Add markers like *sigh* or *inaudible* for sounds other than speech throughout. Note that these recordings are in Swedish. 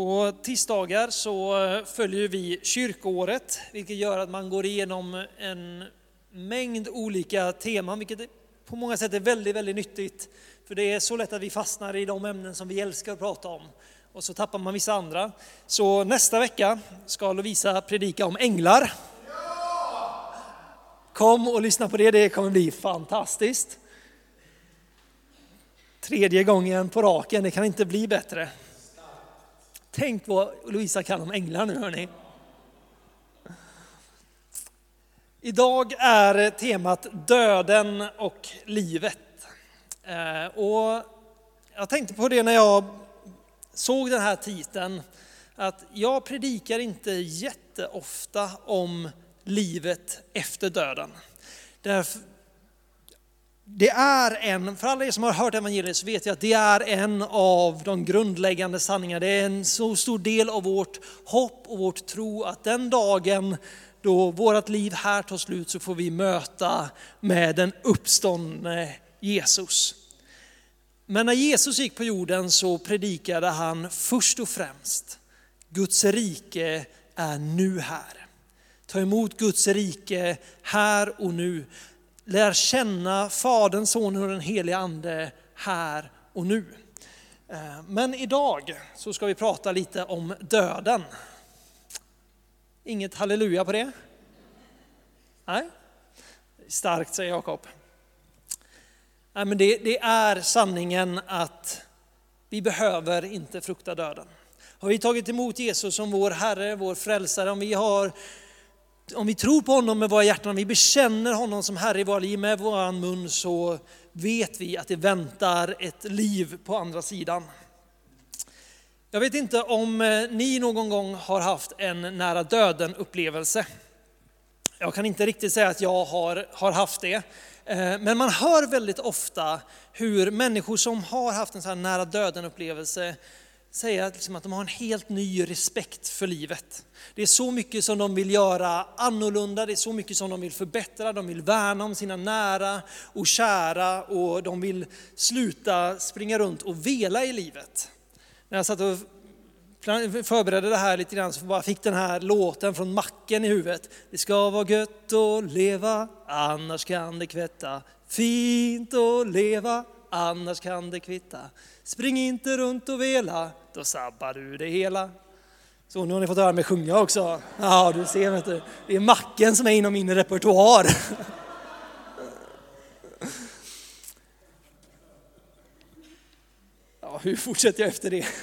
På tisdagar så eh, följer vi kyrkoåret, vilket gör att man går igenom en mängd olika teman, vilket på många sätt är väldigt, väldigt nyttigt. För det är så lätt att vi fastnar i de ämnen som vi älskar att prata om och så tappar man vissa andra. Så nästa vecka ska Lovisa predika om änglar. Kom och lyssna på det, det kommer bli fantastiskt. Tredje gången på raken, det kan inte bli bättre. Tänk vad Lovisa kan om änglar nu hörni. Idag är temat döden och livet. Eh, och jag tänkte på det när jag såg den här titeln, att jag predikar inte jätteofta om livet efter döden. Därför, det är en, för alla er som har hört evangeliet så vet jag att det är en av de grundläggande sanningarna. Det är en så stor del av vårt hopp och vårt tro att den dagen då vårt liv här tar slut så får vi möta med den uppståndne Jesus. Men när Jesus gick på jorden så predikade han först och främst, Guds rike är nu här. Ta emot Guds rike här och nu. Lär känna Fadern, Sonen och den helige Ande här och nu. Eh, men idag så ska vi prata lite om döden. Inget halleluja på det? Nej? Starkt säger Jakob. Nej, men det, det, är sanningen att vi behöver inte frukta döden. Har vi tagit emot Jesus som vår Herre, vår frälsare, om vi, har, om vi tror på honom med våra hjärtan, om vi bekänner honom som Herre i våra liv med vår mun så vet vi att det väntar ett liv på andra sidan. Jag vet inte om eh, ni någon gång har haft en nära döden upplevelse. Jag kan inte riktigt säga att jag har, har haft det. Eh, men man hör väldigt ofta hur människor som har haft en sån här nära döden upplevelse Säga att, liksom att de har en helt ny respekt för livet. Det är så mycket som de vill göra annorlunda, det är så mycket som de vill förbättra, de vill värna om sina nära och kära och de vill sluta springa runt och vela i livet. När jag satt och förberedde det här lite grann så bara fick den här låten från Macken i huvudet. Det ska vara gött att leva, annars kan det kvätta. Fint att leva, annars kan det kvitta. Spring inte runt och vela, då sabbar du det hela. Så nu har ni fått höra mig sjunga också. Ja, du ser, vet du. det är Macken som är inom min repertoar. *laughs* Ja, hur fortsätter jag efter det? *laughs*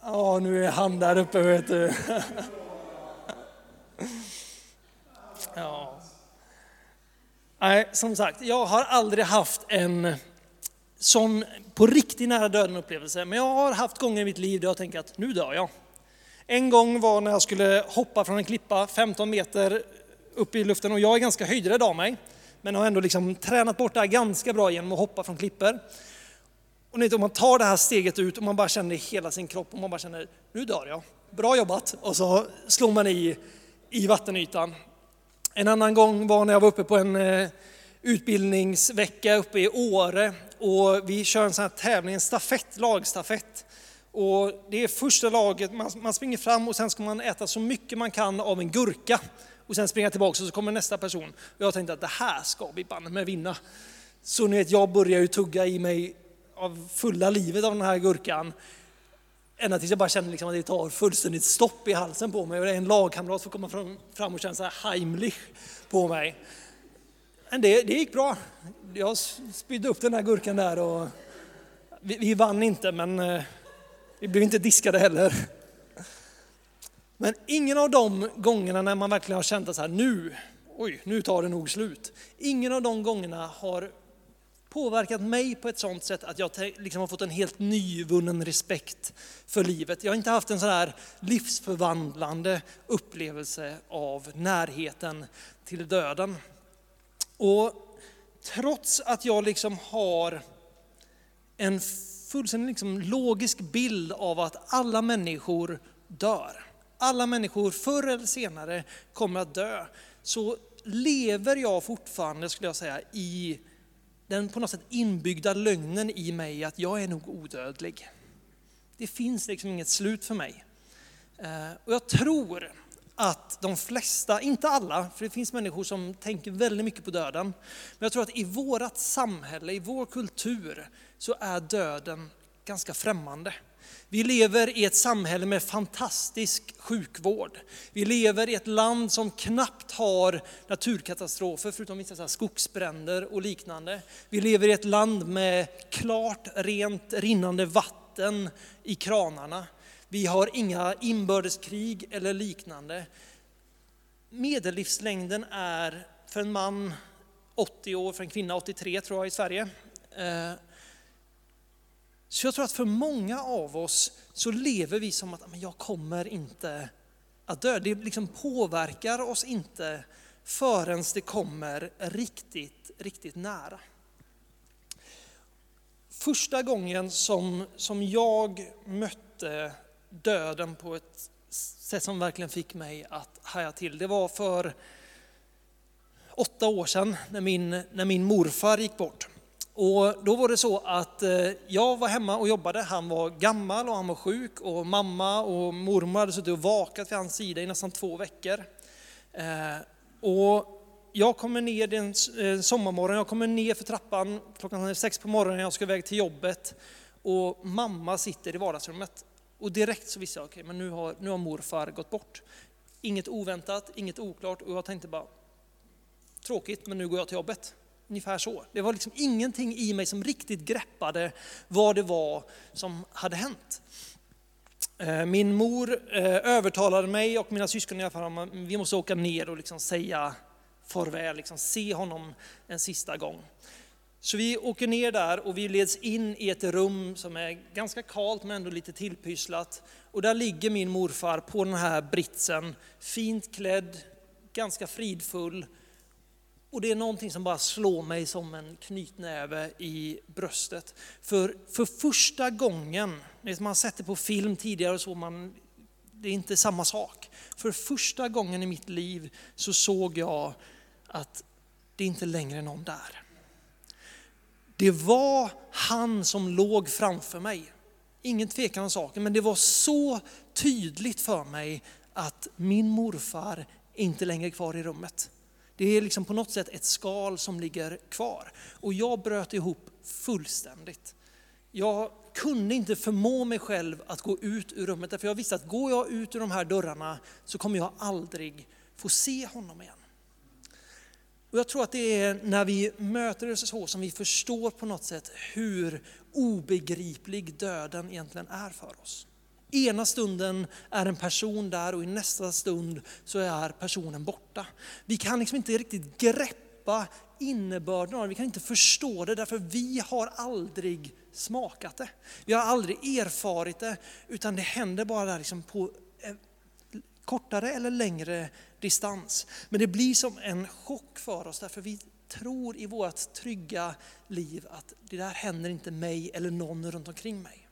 Ja, nu är han där uppe vet du. *laughs* Ja. Nej, som sagt, jag har aldrig haft en sån på riktigt nära döden upplevelse, men jag har haft gånger i mitt liv där jag tänkt att nu dör jag. En gång var när jag skulle hoppa från en klippa 15 meter upp i luften och jag är ganska höjdrädd av mig, men har ändå liksom tränat bort det här ganska bra genom att hoppa från klippor. Och ni vet, om man tar det här steget ut och man bara känner i hela sin kropp och man bara känner, nu dör jag. Bra jobbat! Och så slår man i, i vattenytan. En annan gång var när jag var uppe på en eh, utbildningsvecka uppe i Åre och vi kör en sån här tävling, en stafett, lagstafett. Och det är första laget, man, man springer fram och sen ska man äta så mycket man kan av en gurka och sen springa tillbaka och så kommer nästa person. Och jag tänkte att det här ska vi banne med vinna. Så ni vet, jag börjar ju tugga i mig av fulla livet av den här gurkan. Ända tills jag bara känner liksom att det tar fullständigt stopp i halsen på mig och en lagkamrat får komma fram och känna så här Heimlich på mig. Men det, det gick bra. Jag spydde upp den här gurkan där och vi, vi vann inte men eh, vi blev inte diskade heller. Men ingen av de gångerna när man verkligen har känt att så här, nu, oj, nu tar det nog slut. Ingen av de gångerna har påverkat mig på ett sådant sätt att jag liksom har fått en helt nyvunnen respekt för livet. Jag har inte haft en sån här livsförvandlande upplevelse av närheten till döden. Och trots att jag liksom har en fullständigt liksom logisk bild av att alla människor dör. Alla människor förr eller senare kommer att dö. Så lever jag fortfarande, skulle jag säga, i den på något sätt inbyggda lögnen i mig att jag är nog odödlig. Det finns liksom inget slut för mig. Eh, och jag tror att de flesta, inte alla, för det finns människor som tänker väldigt mycket på döden, men jag tror att i vårt samhälle, i vår kultur, så är döden ganska främmande. Vi lever i ett samhälle med fantastisk sjukvård. Vi lever i ett land som knappt har naturkatastrofer, förutom vissa skogsbränder och liknande. Vi lever i ett land med klart, rent, rinnande vatten i kranarna. Vi har inga inbördeskrig eller liknande. Medellivslängden är för en man 80 år, för en kvinna 83 tror jag i Sverige. Eh, så jag tror att för många av oss så lever vi som att men jag kommer inte att dö. Det liksom påverkar oss inte förrän det kommer riktigt, riktigt nära. Första gången som, som jag mötte döden på ett sätt som verkligen fick mig att haja till, det var för åtta år sedan när min, när min morfar gick bort. Och då var det så att eh, jag var hemma och jobbade, han var gammal och han var sjuk och mamma och mormor hade suttit och vakat vid hans sida i nästan två veckor. Eh, och jag kommer ner, det är en eh, sommarmorgon, jag kommer ner för trappan klockan sex på morgonen, jag ska iväg till jobbet och mamma sitter i vardagsrummet. Och direkt så visste jag, okej, okay, men nu har, nu har morfar gått bort. Inget oväntat, inget oklart och jag tänkte bara, tråkigt, men nu går jag till jobbet. Ungefär så. Det var liksom ingenting i mig som riktigt greppade vad det var som hade hänt. Eh, min mor eh, övertalade mig och mina syskon i alla fall att vi måste åka ner och liksom säga farväl, liksom se honom en sista gång. Så vi åker ner där och vi leds in i ett rum som är ganska kalt men ändå lite tillpysslat. Och där ligger min morfar på den här britsen, fint klädd, ganska fridfull, och det är någonting som bara slår mig som en knytnäve i bröstet. För, för första gången, man har sett det på film tidigare så, man, det är inte samma sak. För första gången i mitt liv så såg jag att det inte längre är någon där. Det var han som låg framför mig. Ingen tvekan om saken, men det var så tydligt för mig att min morfar inte längre är kvar i rummet. Det är liksom på något sätt ett skal som ligger kvar. Och jag bröt ihop fullständigt. Jag kunde inte förmå mig själv att gå ut ur rummet, därför jag visste att går jag ut ur de här dörrarna så kommer jag aldrig få se honom igen. Och jag tror att det är när vi möter det så som vi förstår på något sätt hur obegriplig döden egentligen är för oss. Ena stunden är en person där och i nästa stund så är personen borta. Vi kan liksom inte riktigt greppa innebörden av det, vi kan inte förstå det därför vi har aldrig smakat det. Vi har aldrig erfarit det utan det händer bara där liksom på eh, kortare eller längre distans. Men det blir som en chock för oss därför vi tror i vårt trygga liv att det där händer inte mig eller någon runt omkring mig.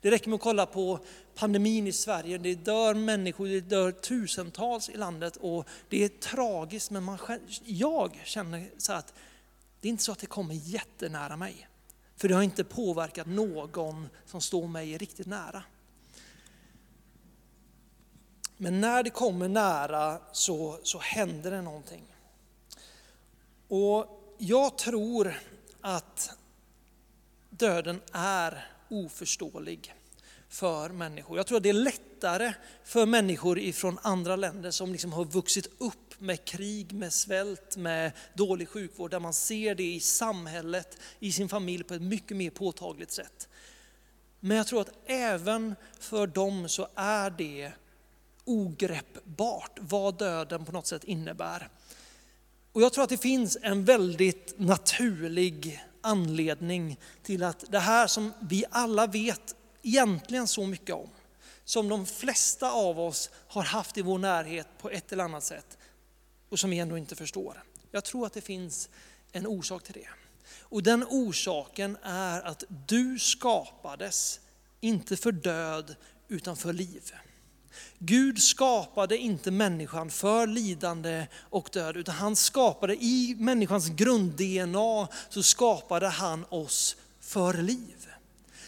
Det räcker med att kolla på pandemin i Sverige. Det dör människor, det dör tusentals i landet och det är tragiskt. Men man, jag känner så att det är inte så att det kommer jättenära mig. För det har inte påverkat någon som står mig riktigt nära. Men när det kommer nära så, så händer det någonting. Och jag tror att döden är oförståelig för människor. Jag tror att det är lättare för människor ifrån andra länder som liksom har vuxit upp med krig, med svält, med dålig sjukvård, där man ser det i samhället, i sin familj på ett mycket mer påtagligt sätt. Men jag tror att även för dem så är det ogreppbart vad döden på något sätt innebär. Och jag tror att det finns en väldigt naturlig anledning till att det här som vi alla vet egentligen så mycket om, som de flesta av oss har haft i vår närhet på ett eller annat sätt och som vi ändå inte förstår. Jag tror att det finns en orsak till det. Och den orsaken är att du skapades, inte för död, utan för liv. Gud skapade inte människan för lidande och död, utan han skapade i människans grund-DNA så skapade han oss för liv.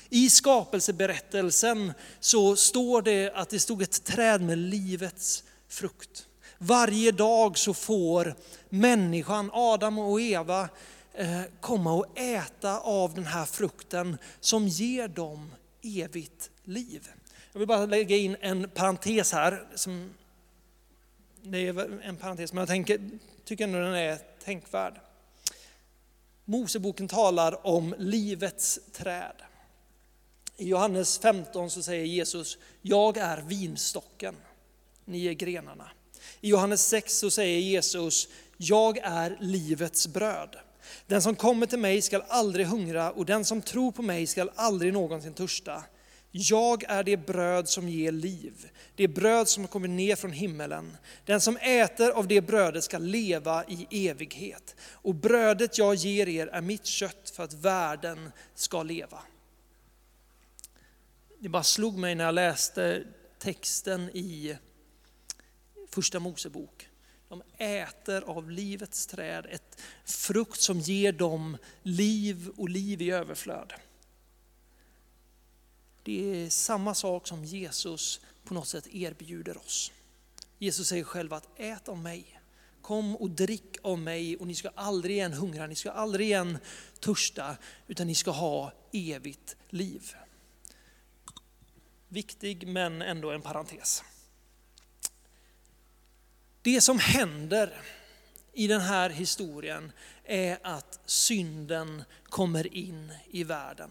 I skapelseberättelsen så står det att det stod ett träd med livets frukt. Varje dag så får människan, Adam och Eva, eh, komma och äta av den här frukten som ger dem evigt liv. Jag vill bara lägga in en parentes här. Som, det är en parentes, men jag tänker, tycker ändå den är tänkvärd. Moseboken talar om livets träd. I Johannes 15 så säger Jesus, jag är vinstocken, ni är grenarna. I Johannes 6 så säger Jesus, jag är livets bröd. Den som kommer till mig skall aldrig hungra och den som tror på mig skall aldrig någonsin törsta. Jag är det bröd som ger liv, det bröd som kommer ner från himmelen. Den som äter av det brödet ska leva i evighet. Och brödet jag ger er är mitt kött för att världen ska leva. Det bara slog mig när jag läste texten i Första Mosebok. De äter av livets träd, ett frukt som ger dem liv och liv i överflöd. Det är samma sak som Jesus på något sätt erbjuder oss. Jesus säger själv att ät av mig, kom och drick av mig och ni ska aldrig igen hungra, ni ska aldrig igen törsta, utan ni ska ha evigt liv. Viktig men ändå en parentes. Det som händer i den här historien är att synden kommer in i världen.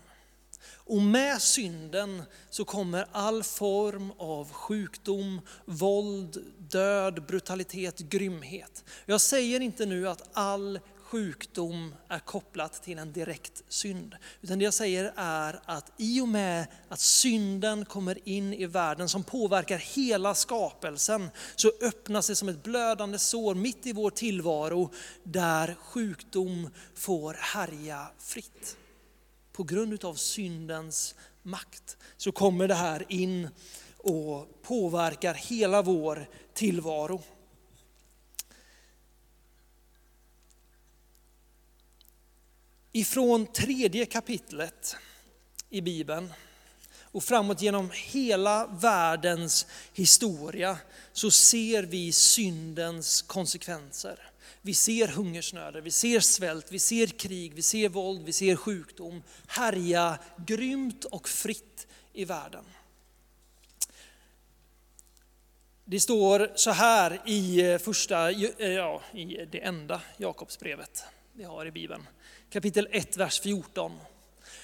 Och med synden så kommer all form av sjukdom, våld, död, brutalitet, grymhet. Jag säger inte nu att all sjukdom är kopplat till en direkt synd. Utan det jag säger är att i och med att synden kommer in i världen som påverkar hela skapelsen så öppnas det som ett blödande sår mitt i vår tillvaro där sjukdom får härja fritt på grund av syndens makt så kommer det här in och påverkar hela vår tillvaro. Ifrån tredje kapitlet i Bibeln och framåt genom hela världens historia så ser vi syndens konsekvenser. Vi ser hungersnöder, vi ser svält, vi ser krig, vi ser våld, vi ser sjukdom härja grymt och fritt i världen. Det står så här i eh, första, eh, ja, i det enda Jakobsbrevet vi har i Bibeln. Kapitel 1, vers 14.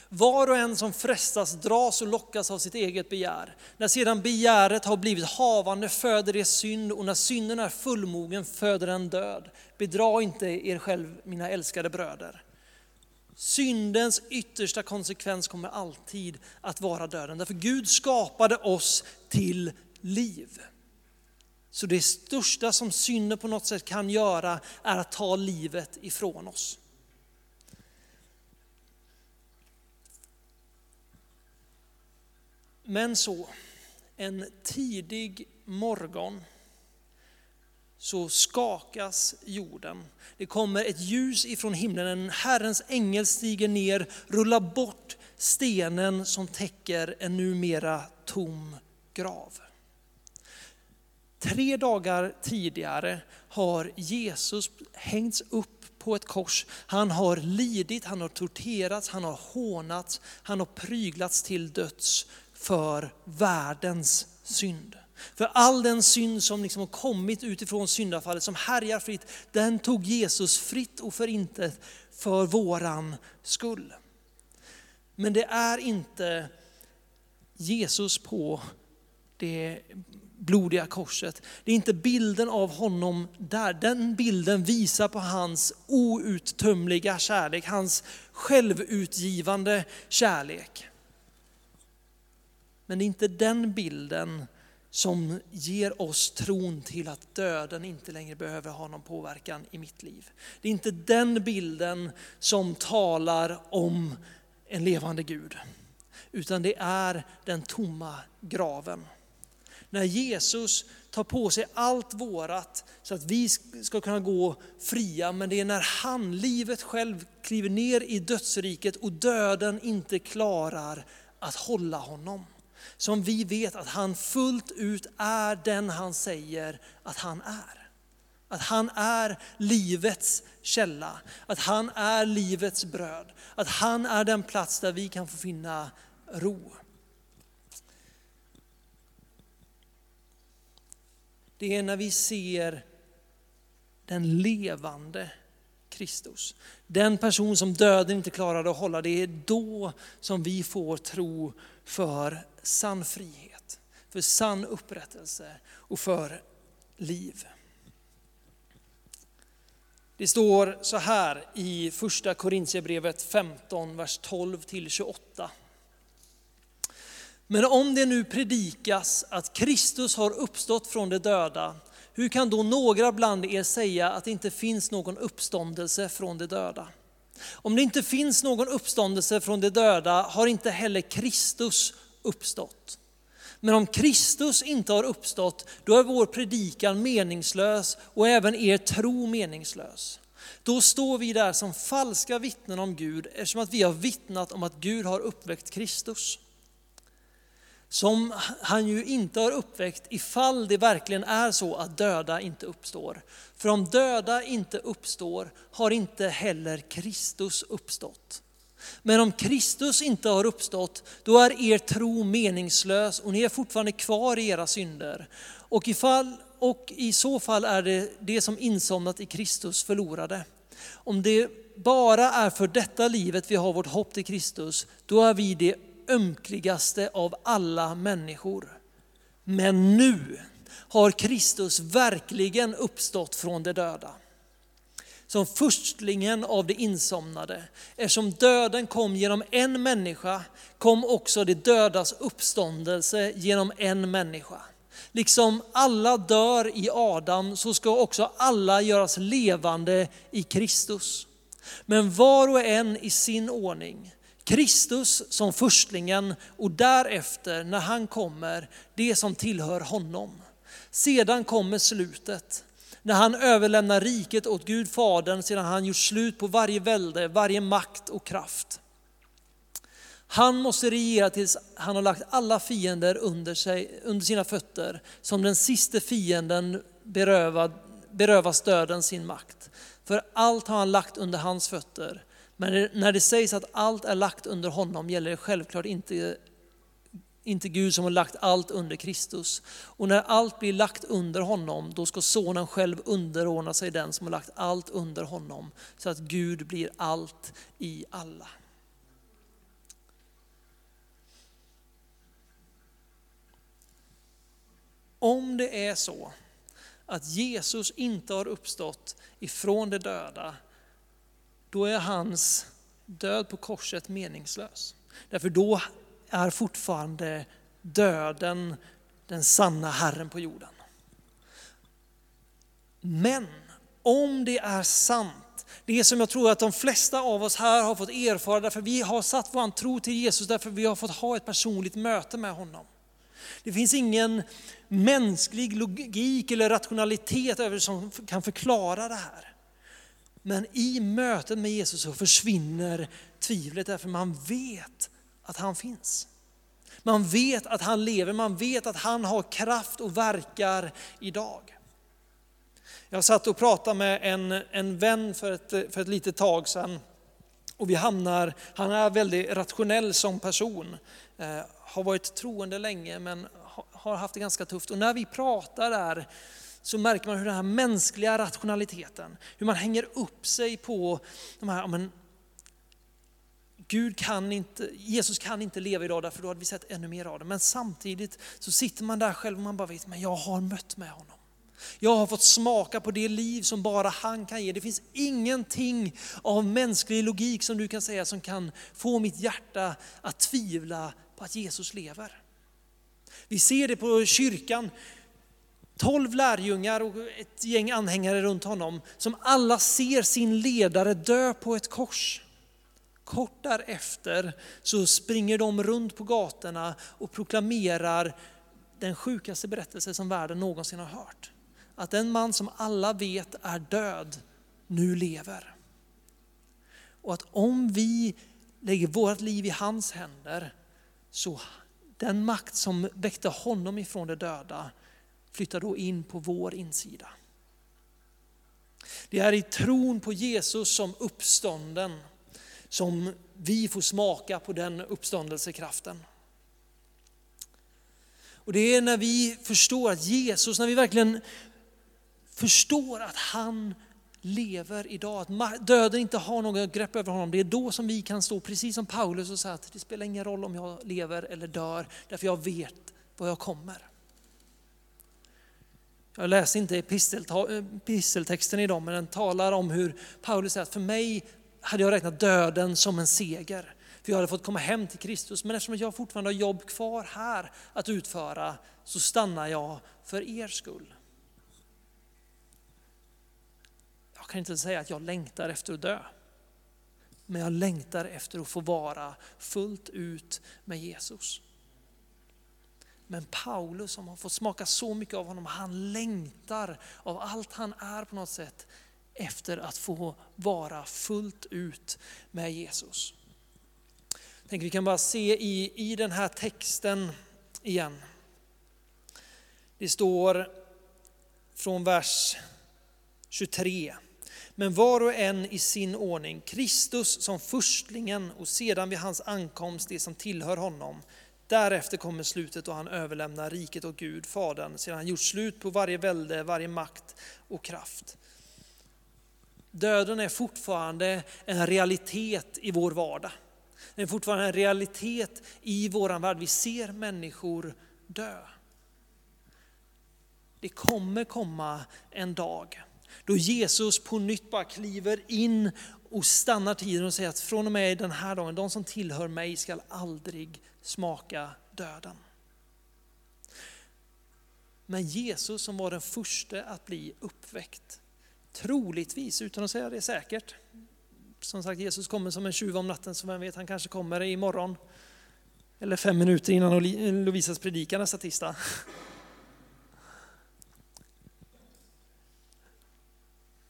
Var och en som frestas dras och lockas av sitt eget begär. När sedan begäret har blivit havande föder det synd och när synden är fullmogen föder den död. Bedra inte er själv mina älskade bröder. Syndens yttersta konsekvens kommer alltid att vara döden. Därför Gud skapade oss till liv. Så det största som synden på något sätt kan göra är att ta livet ifrån oss. Men så, en tidig morgon så skakas jorden. Det kommer ett ljus ifrån himlen, en Herrens ängel stiger ner, rullar bort stenen som täcker en numera tom grav. Tre dagar tidigare har Jesus hängts upp på ett kors. Han har lidit, han har torterats, han har hånats, han har pryglats till döds för världens synd. För all den synd som liksom har kommit utifrån syndafallet, som härjar fritt, den tog Jesus fritt och förintet för våran skull. Men det är inte Jesus på det blodiga korset. Det är inte bilden av honom där. Den bilden visar på hans outtömliga kärlek, hans självutgivande kärlek. Men det är inte den bilden som ger oss tron till att döden inte längre behöver ha någon påverkan i mitt liv. Det är inte den bilden som talar om en levande Gud, utan det är den tomma graven. När Jesus tar på sig allt vårat så att vi ska kunna gå fria. Men det är när han, livet själv, kliver ner i dödsriket och döden inte klarar att hålla honom. Som vi vet att han fullt ut är den han säger att han är. Att han är livets källa, att han är livets bröd, att han är den plats där vi kan få finna ro. Det är när vi ser den levande Kristus. Den person som döden inte klarade att hålla, det är då som vi får tro för sann frihet, för sann upprättelse och för liv. Det står så här i första Korintierbrevet 15, vers 12 till 28. Men om det nu predikas att Kristus har uppstått från de döda, hur kan då några bland er säga att det inte finns någon uppståndelse från de döda? Om det inte finns någon uppståndelse från de döda har inte heller Kristus uppstått. Men om Kristus inte har uppstått, då är vår predikan meningslös och även er tro meningslös. Då står vi där som falska vittnen om Gud eftersom att vi har vittnat om att Gud har uppväckt Kristus som han ju inte har uppväckt ifall det verkligen är så att döda inte uppstår. För om döda inte uppstår har inte heller Kristus uppstått. Men om Kristus inte har uppstått, då är er tro meningslös och ni är fortfarande kvar i era synder. Och, ifall, och i så fall är det det som insomnat i Kristus förlorade. Om det bara är för detta livet vi har vårt hopp till Kristus, då är vi det ömkligaste av alla människor. Men nu har Kristus verkligen uppstått från de döda. Som förstlingen av de insomnade. Eftersom döden kom genom en människa kom också de dödas uppståndelse genom en människa. Liksom alla dör i Adam så ska också alla göras levande i Kristus. Men var och en i sin ordning. Kristus som förstlingen och därefter när han kommer, det som tillhör honom. Sedan kommer slutet, när han överlämnar riket åt Gud Fadern sedan han gjort slut på varje välde, varje makt och kraft. Han måste regera tills han har lagt alla fiender under, sig, under sina fötter, som den sista fienden berövad, berövas döden sin makt. För allt har han lagt under hans fötter. Men när det sägs att allt är lagt under honom gäller det självklart inte, inte Gud som har lagt allt under Kristus. Och när allt blir lagt under honom, då ska sonen själv underordna sig den som har lagt allt under honom, så att Gud blir allt i alla. Om det är så att Jesus inte har uppstått ifrån de döda, då är hans död på korset meningslös. Därför då är fortfarande döden den sanna Herren på jorden. Men om det är sant, det som jag tror att de flesta av oss här har fått erfara, därför vi har satt vår tro till Jesus, därför vi har fått ha ett personligt möte med honom. Det finns ingen mänsklig logik eller rationalitet över som kan förklara det här. Men i mötet med Jesus så försvinner tvivlet därför man vet att han finns. Man vet att han lever, man vet att han har kraft och verkar idag. Jag satt och pratade med en, en vän för ett, för ett litet tag sedan. Och vi hamnar, han är väldigt rationell som person. Eh, har varit troende länge men har haft det ganska tufft. Och när vi pratar där så märker man hur den här mänskliga rationaliteten, hur man hänger upp sig på de här, men, Gud kan inte, Jesus kan inte leva idag därför då hade vi sett ännu mer av det. Men samtidigt så sitter man där själv och man bara vet, men jag har mött med honom. Jag har fått smaka på det liv som bara han kan ge. Det finns ingenting av mänsklig logik som du kan säga som kan få mitt hjärta att tvivla på att Jesus lever. Vi ser det på kyrkan, Tolv lärjungar och ett gäng anhängare runt honom som alla ser sin ledare dö på ett kors. Kort därefter så springer de runt på gatorna och proklamerar den sjukaste berättelse som världen någonsin har hört. Att den man som alla vet är död, nu lever. Och att om vi lägger vårt liv i hans händer, så den makt som väckte honom ifrån de döda flyttar då in på vår insida. Det är i tron på Jesus som uppstånden som vi får smaka på den uppståndelsekraften. Och det är när vi förstår att Jesus, när vi verkligen förstår att han lever idag, att döden inte har något grepp över honom. Det är då som vi kan stå precis som Paulus och säga att det spelar ingen roll om jag lever eller dör, därför jag vet var jag kommer. Jag läser inte eh, episteltexten idag, men den talar om hur Paulus säger att för mig hade jag räknat döden som en seger. För jag hade fått komma hem till Kristus, men eftersom jag fortfarande har jobb kvar här att utföra så stannar jag för er skull. Jag kan inte säga att jag längtar efter att dö. Men jag längtar efter att få vara fullt ut med Jesus. Men Paulus som har fått smaka så mycket av honom, han längtar av allt han är på något sätt efter att få vara fullt ut med Jesus. Tänk vi kan bara se i, i den här texten igen. Det står från vers 23. Men var och en i sin ordning, Kristus som förstlingen och sedan vid hans ankomst det som tillhör honom. Därefter kommer slutet och han överlämnar riket åt Gud, Fadern, sedan han gjort slut på varje välde, varje makt och kraft. Döden är fortfarande en realitet i vår vardag. Den är fortfarande en realitet i vår värld. Vi ser människor dö. Det kommer komma en dag då Jesus på nytt bara kliver in och stannar tiden och säger att från och med den här dagen, de som tillhör mig ska aldrig smaka döden. Men Jesus som var den första att bli uppväckt, troligtvis, utan att säga det säkert, som sagt Jesus kommer som en tjuv om natten, så vem vet, han kanske kommer imorgon. Eller fem minuter innan Lovisas predikan nästa tisdag.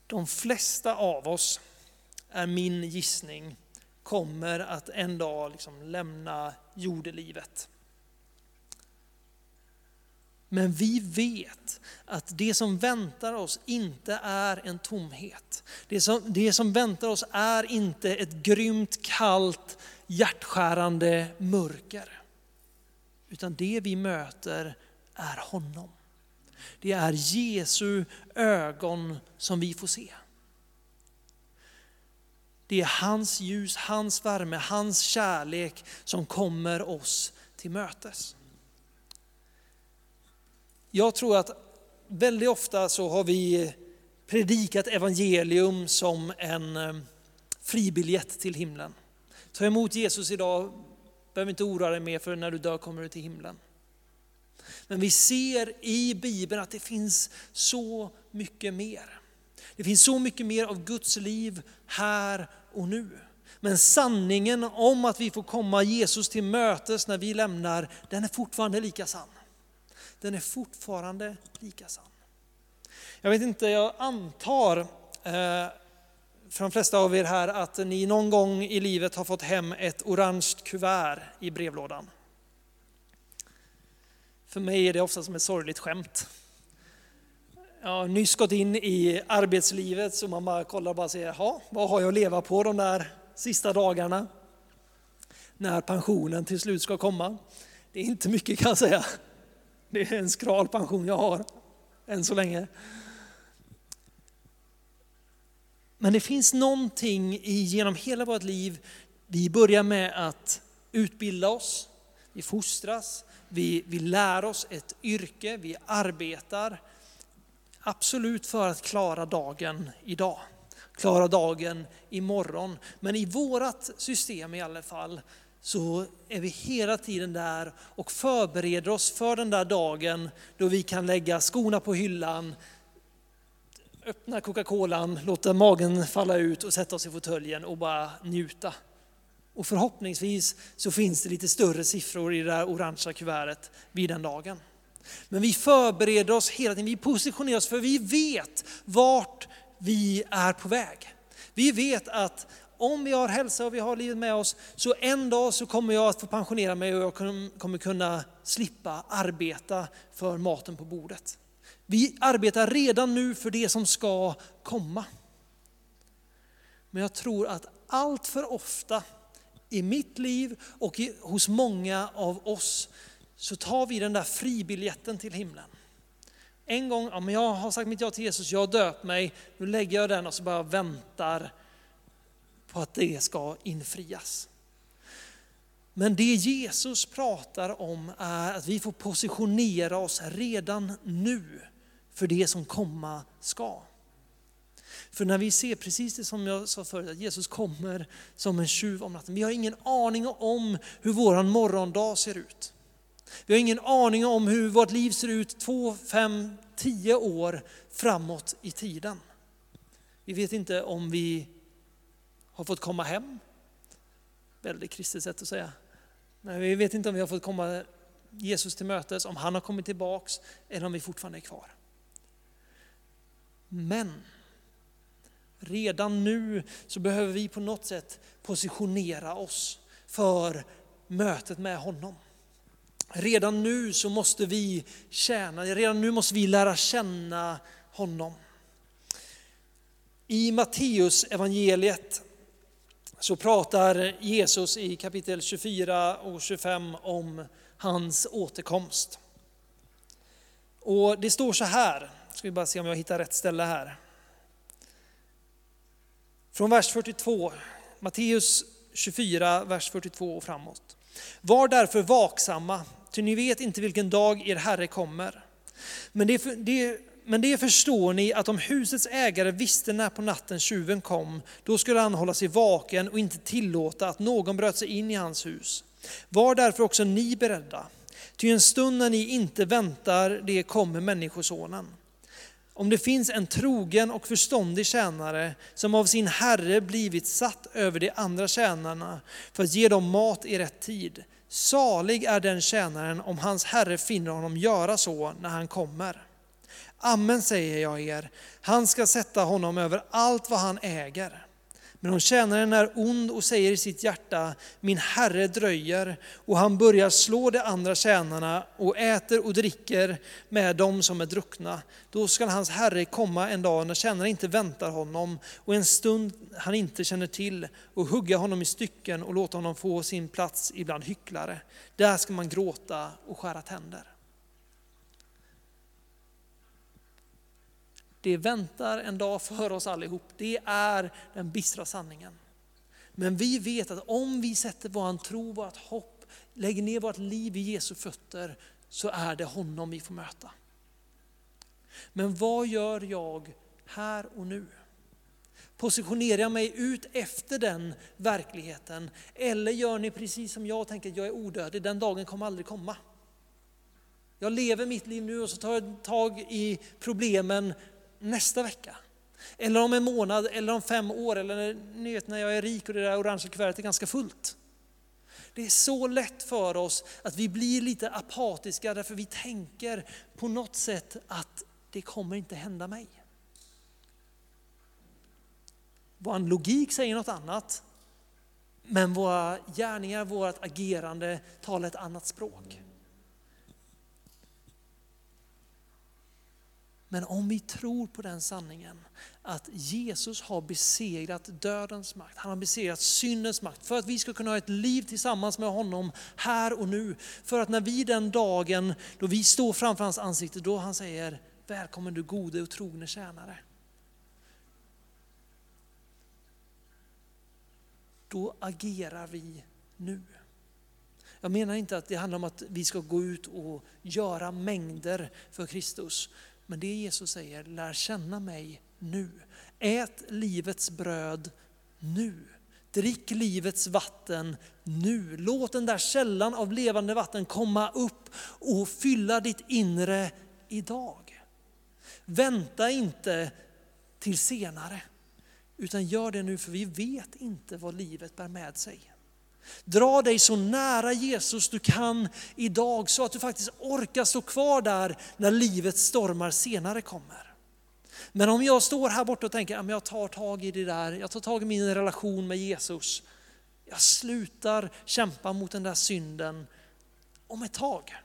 De flesta av oss, är min gissning, kommer att en dag liksom lämna jordelivet. Men vi vet att det som väntar oss inte är en tomhet. Det som, det som väntar oss är inte ett grymt, kallt, hjärtskärande mörker. Utan det vi möter är honom. Det är Jesu ögon som vi får se. Det är hans ljus, hans värme, hans kärlek som kommer oss till mötes. Jag tror att väldigt ofta så har vi predikat evangelium som en eh, fribiljett till himlen. Ta emot Jesus idag, behöver inte oroa dig mer för när du dör kommer du till himlen. Men vi ser i Bibeln att det finns så mycket mer. Det finns så mycket mer av Guds liv här och nu. Men sanningen om att vi får komma Jesus till mötes när vi lämnar, den är fortfarande lika sann. Den är fortfarande lika sann. Jag vet inte, jag antar eh, för de flesta av er här att ni någon gång i livet har fått hem ett orange kuvert i brevlådan. För mig är det ofta som ett sorgligt skämt. Jag har nyss gått in i arbetslivet så man bara kollar och bara säger, jaha, vad har jag att leva på de där sista dagarna? När pensionen till slut ska komma. Det är inte mycket kan jag säga. Det är en skral pension jag har, än så länge. Men det finns någonting genom hela vårt liv, vi börjar med att utbilda oss, vi fostras, vi, vi lär oss ett yrke, vi arbetar. Absolut för att klara dagen idag, klara dagen imorgon. Men i vårat system i alla fall så är vi hela tiden där och förbereder oss för den där dagen då vi kan lägga skorna på hyllan, öppna Coca-Colan, låta magen falla ut och sätta oss i fåtöljen och bara njuta. Och förhoppningsvis så finns det lite större siffror i det där orangea kuvertet vid den dagen. Men vi förbereder oss hela tiden, vi positionerar oss för vi vet vart vi är på väg. Vi vet att om vi har hälsa och vi har livet med oss, så en dag så kommer jag att få pensionera mig och jag kommer kunna slippa arbeta för maten på bordet. Vi arbetar redan nu för det som ska komma. Men jag tror att allt för ofta i mitt liv och hos många av oss så tar vi den där fribiljetten till himlen. En gång, ja, men jag har sagt mitt ja till Jesus, jag har döpt mig, nu lägger jag den och så bara väntar på att det ska infrias. Men det Jesus pratar om är att vi får positionera oss redan nu för det som komma ska. För när vi ser precis det som jag sa förut, att Jesus kommer som en tjuv om natten. Vi har ingen aning om hur vår morgondag ser ut. Vi har ingen aning om hur vårt liv ser ut två, fem, tio år framåt i tiden. Vi vet inte om vi har fått komma hem. Väldigt kristet sätt att säga. Men vi vet inte om vi har fått komma Jesus till mötes, om han har kommit tillbaks eller om vi fortfarande är kvar. Men redan nu så behöver vi på något sätt positionera oss för mötet med honom. Redan nu så måste vi tjäna, redan nu måste vi lära känna honom. I Matteus evangeliet så pratar Jesus i kapitel 24 och 25 om hans återkomst. Och det står så här, ska vi bara se om jag hittar rätt ställe här. Från vers 42, Matteus 24, vers 42 och framåt. Var därför vaksamma, ty ni vet inte vilken dag er Herre kommer. Men det, det, men det förstår ni att om husets ägare visste när på natten tjuven kom, då skulle han hålla sig vaken och inte tillåta att någon bröt sig in i hans hus. Var därför också ni beredda, ty en stund när ni inte väntar, det kommer Människosonen. Om det finns en trogen och förståndig tjänare som av sin herre blivit satt över de andra tjänarna för att ge dem mat i rätt tid. Salig är den tjänaren om hans herre finner honom göra så när han kommer. Amen säger jag er, han ska sätta honom över allt vad han äger. Men om tjänaren är ond och säger i sitt hjärta, min herre dröjer, och han börjar slå de andra tjänarna och äter och dricker med dem som är druckna, då skall hans herre komma en dag när tjänaren inte väntar honom och en stund han inte känner till och hugga honom i stycken och låta honom få sin plats ibland hycklare. Där ska man gråta och skära tänder. Det väntar en dag för oss allihop. Det är den bistra sanningen. Men vi vet att om vi sätter vår tro, vårt hopp, lägger ner vårt liv i Jesu fötter, så är det honom vi får möta. Men vad gör jag här och nu? Positionerar jag mig ut efter den verkligheten? Eller gör ni precis som jag tänker, att jag är odödlig, den dagen kommer aldrig komma. Jag lever mitt liv nu och så tar jag tag i problemen nästa vecka. Eller om en månad, eller om fem år, eller ni vet när jag är rik och det där orangea kuvertet är ganska fullt. Det är så lätt för oss att vi blir lite apatiska därför vi tänker på något sätt att det kommer inte hända mig. Vår logik säger något annat, men våra gärningar, vårt agerande talar ett annat språk. Men om vi tror på den sanningen att Jesus har besegrat dödens makt, han har besegrat syndens makt för att vi ska kunna ha ett liv tillsammans med honom här och nu. För att när vi den dagen då vi står framför hans ansikte, då han säger välkommen du gode och trogne tjänare. Då agerar vi nu. Jag menar inte att det handlar om att vi ska gå ut och göra mängder för Kristus. Men det Jesus säger, lär känna mig nu. Ät livets bröd nu. Drick livets vatten nu. Låt den där källan av levande vatten komma upp och fylla ditt inre idag. Vänta inte till senare, utan gör det nu för vi vet inte vad livet bär med sig. Dra dig så nära Jesus du kan idag så att du faktiskt orkar stå kvar där när livets stormar senare kommer. Men om jag står här borta och tänker att jag tar tag i det där, jag tar tag i min relation med Jesus. Jag slutar kämpa mot den där synden om ett tag.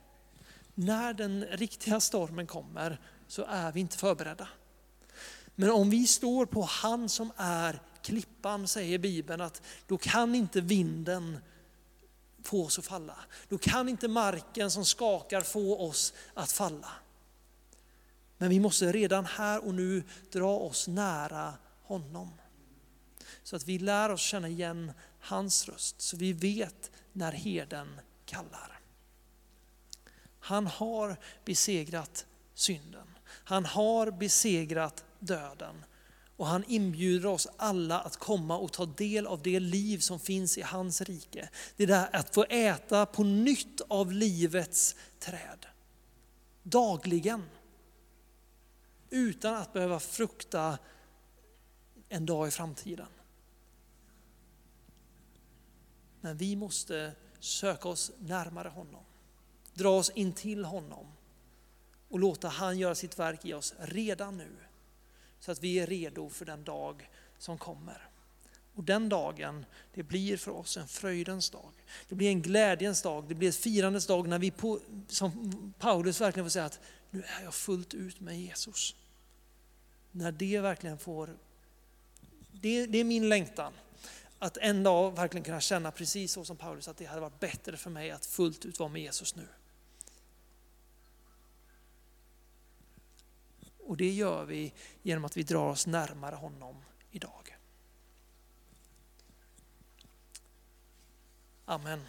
När den riktiga stormen kommer så är vi inte förberedda. Men om vi står på han som är klippan, säger Bibeln, att då kan inte vinden få oss att falla. Då kan inte marken som skakar få oss att falla. Men vi måste redan här och nu dra oss nära honom. Så att vi lär oss känna igen hans röst, så vi vet när herden kallar. Han har besegrat synden. Han har besegrat döden. Och han inbjuder oss alla att komma och ta del av det liv som finns i hans rike. Det där att få äta på nytt av livets träd. Dagligen. Utan att behöva frukta en dag i framtiden. Men vi måste söka oss närmare honom. Dra oss in till honom och låta han göra sitt verk i oss redan nu. Så att vi är redo för den dag som kommer. Och den dagen, det blir för oss en fröjdens dag. Det blir en glädjens dag, det blir ett firandets dag när vi, på, som Paulus verkligen får säga att nu är jag fullt ut med Jesus. När det verkligen får, det, det är min längtan. Att en dag verkligen kunna känna precis så som Paulus, att det hade varit bättre för mig att fullt ut vara med Jesus nu. Och det gör vi genom att vi drar oss närmare honom idag. Amen.